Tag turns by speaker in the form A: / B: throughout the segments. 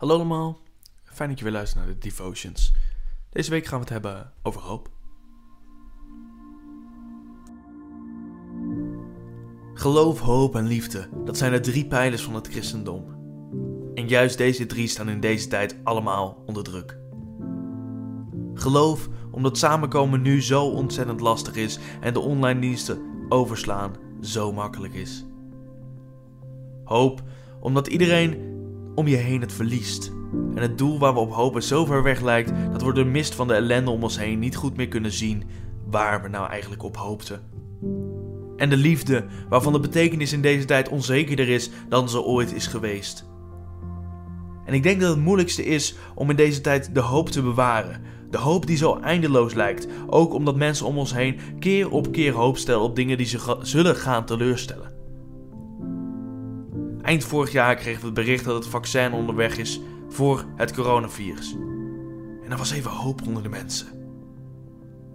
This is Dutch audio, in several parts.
A: Hallo allemaal, fijn dat je weer luistert naar de Devotions. Deze week gaan we het hebben over hoop. Geloof, hoop en liefde, dat zijn de drie pijlers van het christendom. En juist deze drie staan in deze tijd allemaal onder druk. Geloof, omdat samenkomen nu zo ontzettend lastig is en de online diensten overslaan zo makkelijk is. Hoop, omdat iedereen om je heen het verliest. En het doel waar we op hopen zo ver weg lijkt dat we door mist van de ellende om ons heen niet goed meer kunnen zien waar we nou eigenlijk op hoopten. En de liefde, waarvan de betekenis in deze tijd onzekerder is dan ze ooit is geweest. En ik denk dat het moeilijkste is om in deze tijd de hoop te bewaren. De hoop die zo eindeloos lijkt. Ook omdat mensen om ons heen keer op keer hoop stellen op dingen die ze zullen gaan teleurstellen. Eind vorig jaar kregen we het bericht dat het vaccin onderweg is voor het coronavirus. En er was even hoop onder de mensen.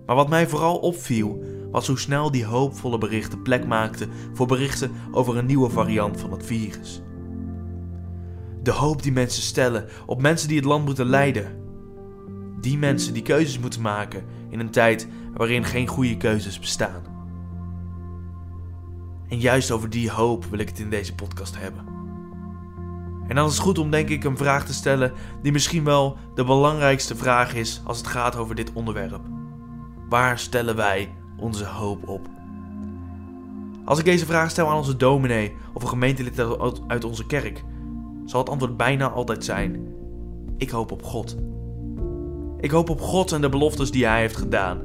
A: Maar wat mij vooral opviel, was hoe snel die hoopvolle berichten plek maakten voor berichten over een nieuwe variant van het virus. De hoop die mensen stellen op mensen die het land moeten leiden. Die mensen die keuzes moeten maken in een tijd waarin geen goede keuzes bestaan. En juist over die hoop wil ik het in deze podcast hebben. En dan is het goed om denk ik een vraag te stellen die misschien wel de belangrijkste vraag is als het gaat over dit onderwerp. Waar stellen wij onze hoop op? Als ik deze vraag stel aan onze dominee of een gemeentelid uit onze kerk, zal het antwoord bijna altijd zijn: Ik hoop op God. Ik hoop op God en de beloftes die Hij heeft gedaan.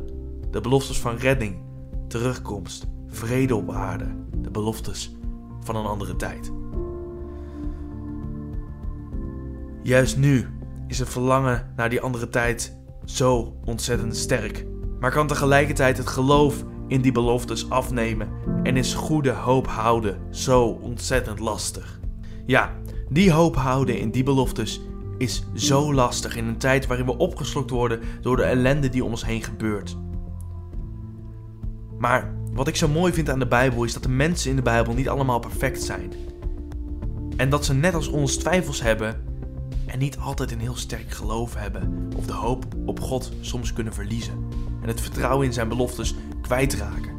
A: De beloftes van redding, terugkomst, vrede op aarde, beloftes van een andere tijd. Juist nu is het verlangen naar die andere tijd zo ontzettend sterk, maar kan tegelijkertijd het geloof in die beloftes afnemen en is goede hoop houden zo ontzettend lastig. Ja, die hoop houden in die beloftes is zo lastig in een tijd waarin we opgeslokt worden door de ellende die om ons heen gebeurt. Maar wat ik zo mooi vind aan de Bijbel is dat de mensen in de Bijbel niet allemaal perfect zijn. En dat ze net als ons twijfels hebben en niet altijd een heel sterk geloof hebben of de hoop op God soms kunnen verliezen en het vertrouwen in zijn beloftes kwijtraken.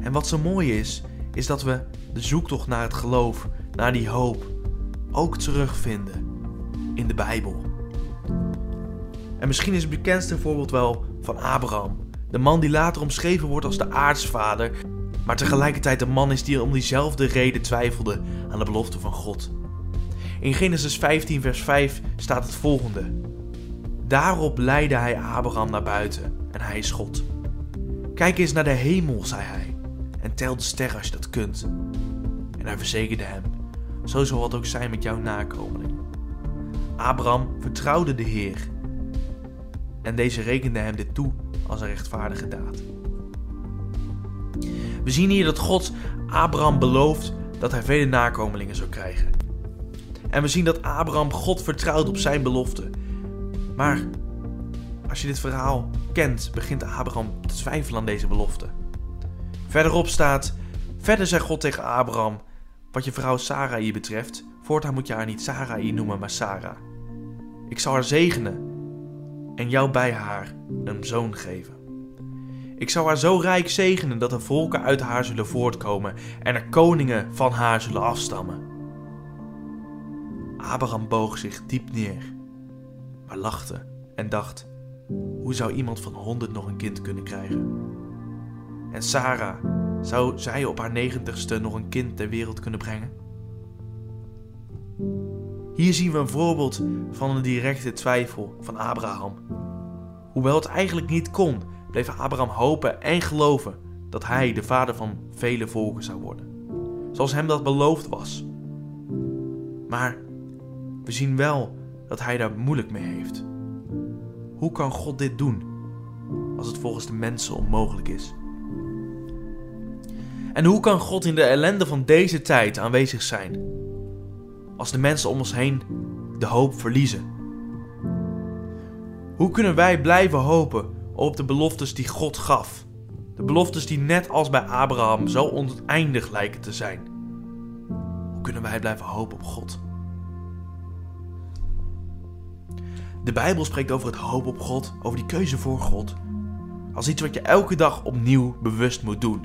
A: En wat zo mooi is, is dat we de zoektocht naar het geloof, naar die hoop, ook terugvinden in de Bijbel. En misschien is het bekendste voorbeeld wel van Abraham. De man die later omschreven wordt als de aartsvader, maar tegelijkertijd de man is die om diezelfde reden twijfelde aan de belofte van God. In Genesis 15, vers 5 staat het volgende: Daarop leidde hij Abraham naar buiten en hij is God. Kijk eens naar de hemel, zei hij, en tel de sterren als je dat kunt. En hij verzekerde hem: Zo zal het ook zijn met jouw nakomeling. Abraham vertrouwde de Heer en deze rekende hem dit toe als rechtvaardige daad. We zien hier dat God Abraham belooft dat hij vele nakomelingen zou krijgen. En we zien dat Abraham God vertrouwt op zijn belofte. Maar als je dit verhaal kent, begint Abraham te twijfelen aan deze belofte. Verderop staat: Verder zei God tegen Abraham: Wat je vrouw Sarai betreft, voortaan moet je haar niet Sarai noemen, maar Sarah. Ik zal haar zegenen en jou bij haar een zoon geven. Ik zal haar zo rijk zegenen dat er volken uit haar zullen voortkomen en er koningen van haar zullen afstammen. Abraham boog zich diep neer, maar lachte en dacht: hoe zou iemand van honderd nog een kind kunnen krijgen? En Sarah, zou zij op haar negentigste nog een kind ter wereld kunnen brengen? Hier zien we een voorbeeld van een directe twijfel van Abraham. Hoewel het eigenlijk niet kon, bleef Abraham hopen en geloven dat hij de vader van vele volken zou worden, zoals hem dat beloofd was. Maar we zien wel dat hij daar moeilijk mee heeft. Hoe kan God dit doen als het volgens de mensen onmogelijk is? En hoe kan God in de ellende van deze tijd aanwezig zijn als de mensen om ons heen de hoop verliezen? Hoe kunnen wij blijven hopen op de beloftes die God gaf? De beloftes die net als bij Abraham zo oneindig lijken te zijn. Hoe kunnen wij blijven hopen op God? De Bijbel spreekt over het hoop op God, over die keuze voor God, als iets wat je elke dag opnieuw bewust moet doen.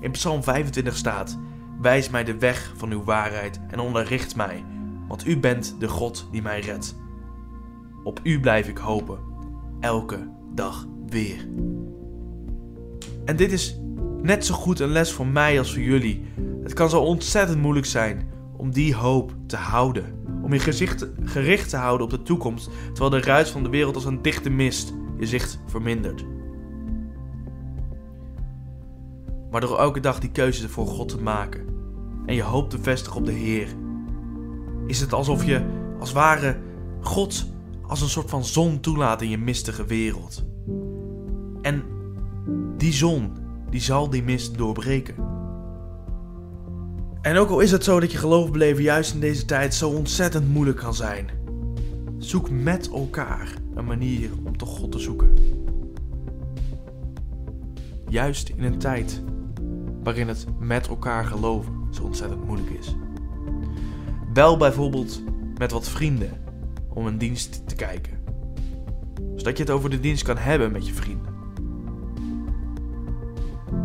A: In Psalm 25 staat: Wijs mij de weg van uw waarheid en onderricht mij, want u bent de God die mij redt. Op u blijf ik hopen, elke dag weer. En dit is net zo goed een les voor mij als voor jullie. Het kan zo ontzettend moeilijk zijn om die hoop te houden. Om je gezicht gericht te houden op de toekomst, terwijl de ruis van de wereld als een dichte mist je zicht vermindert. Maar door elke dag die keuze voor God te maken en je hoop te vestigen op de Heer, is het alsof je als ware God als een soort van zon toelaat in je mistige wereld. En die zon, die zal die mist doorbreken. En ook al is het zo dat je geloof beleven juist in deze tijd zo ontzettend moeilijk kan zijn, zoek met elkaar een manier om toch God te zoeken. Juist in een tijd waarin het met elkaar geloven zo ontzettend moeilijk is. Bel bijvoorbeeld met wat vrienden om een dienst te kijken, zodat je het over de dienst kan hebben met je vrienden.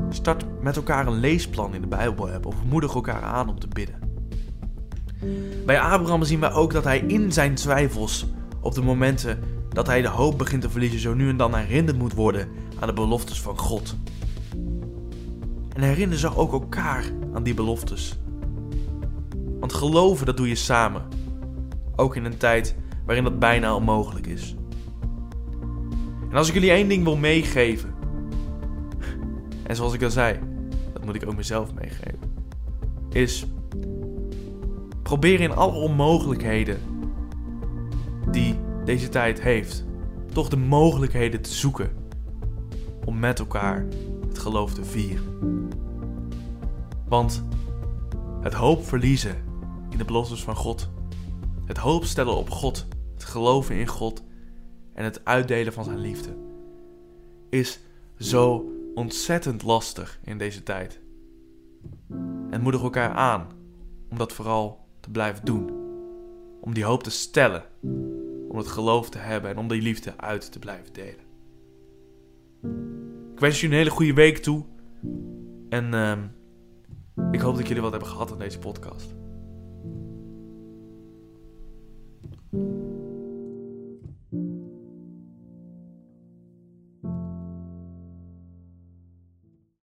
A: Start met elkaar een leesplan in de Bijbel hebben of moedig elkaar aan om te bidden. Bij Abraham zien wij ook dat hij in zijn twijfels op de momenten dat hij de hoop begint te verliezen, zo nu en dan herinnerd moet worden aan de beloftes van God. En herinner ze ook elkaar aan die beloftes. Want geloven, dat doe je samen. Ook in een tijd waarin dat bijna onmogelijk is. En als ik jullie één ding wil meegeven, en zoals ik al zei, dat moet ik ook mezelf meegeven, is probeer in alle onmogelijkheden die deze tijd heeft, toch de mogelijkheden te zoeken om met elkaar het geloof te vieren. Want het hoop verliezen in de beloftes van God, het hoop stellen op God, het geloven in God en het uitdelen van zijn liefde, is zo ontzettend lastig in deze tijd. En moedig elkaar aan om dat vooral te blijven doen. Om die hoop te stellen, om het geloof te hebben en om die liefde uit te blijven delen. Ik wens jullie een hele goede week toe. En uh, ik hoop dat jullie wat hebben gehad aan deze podcast.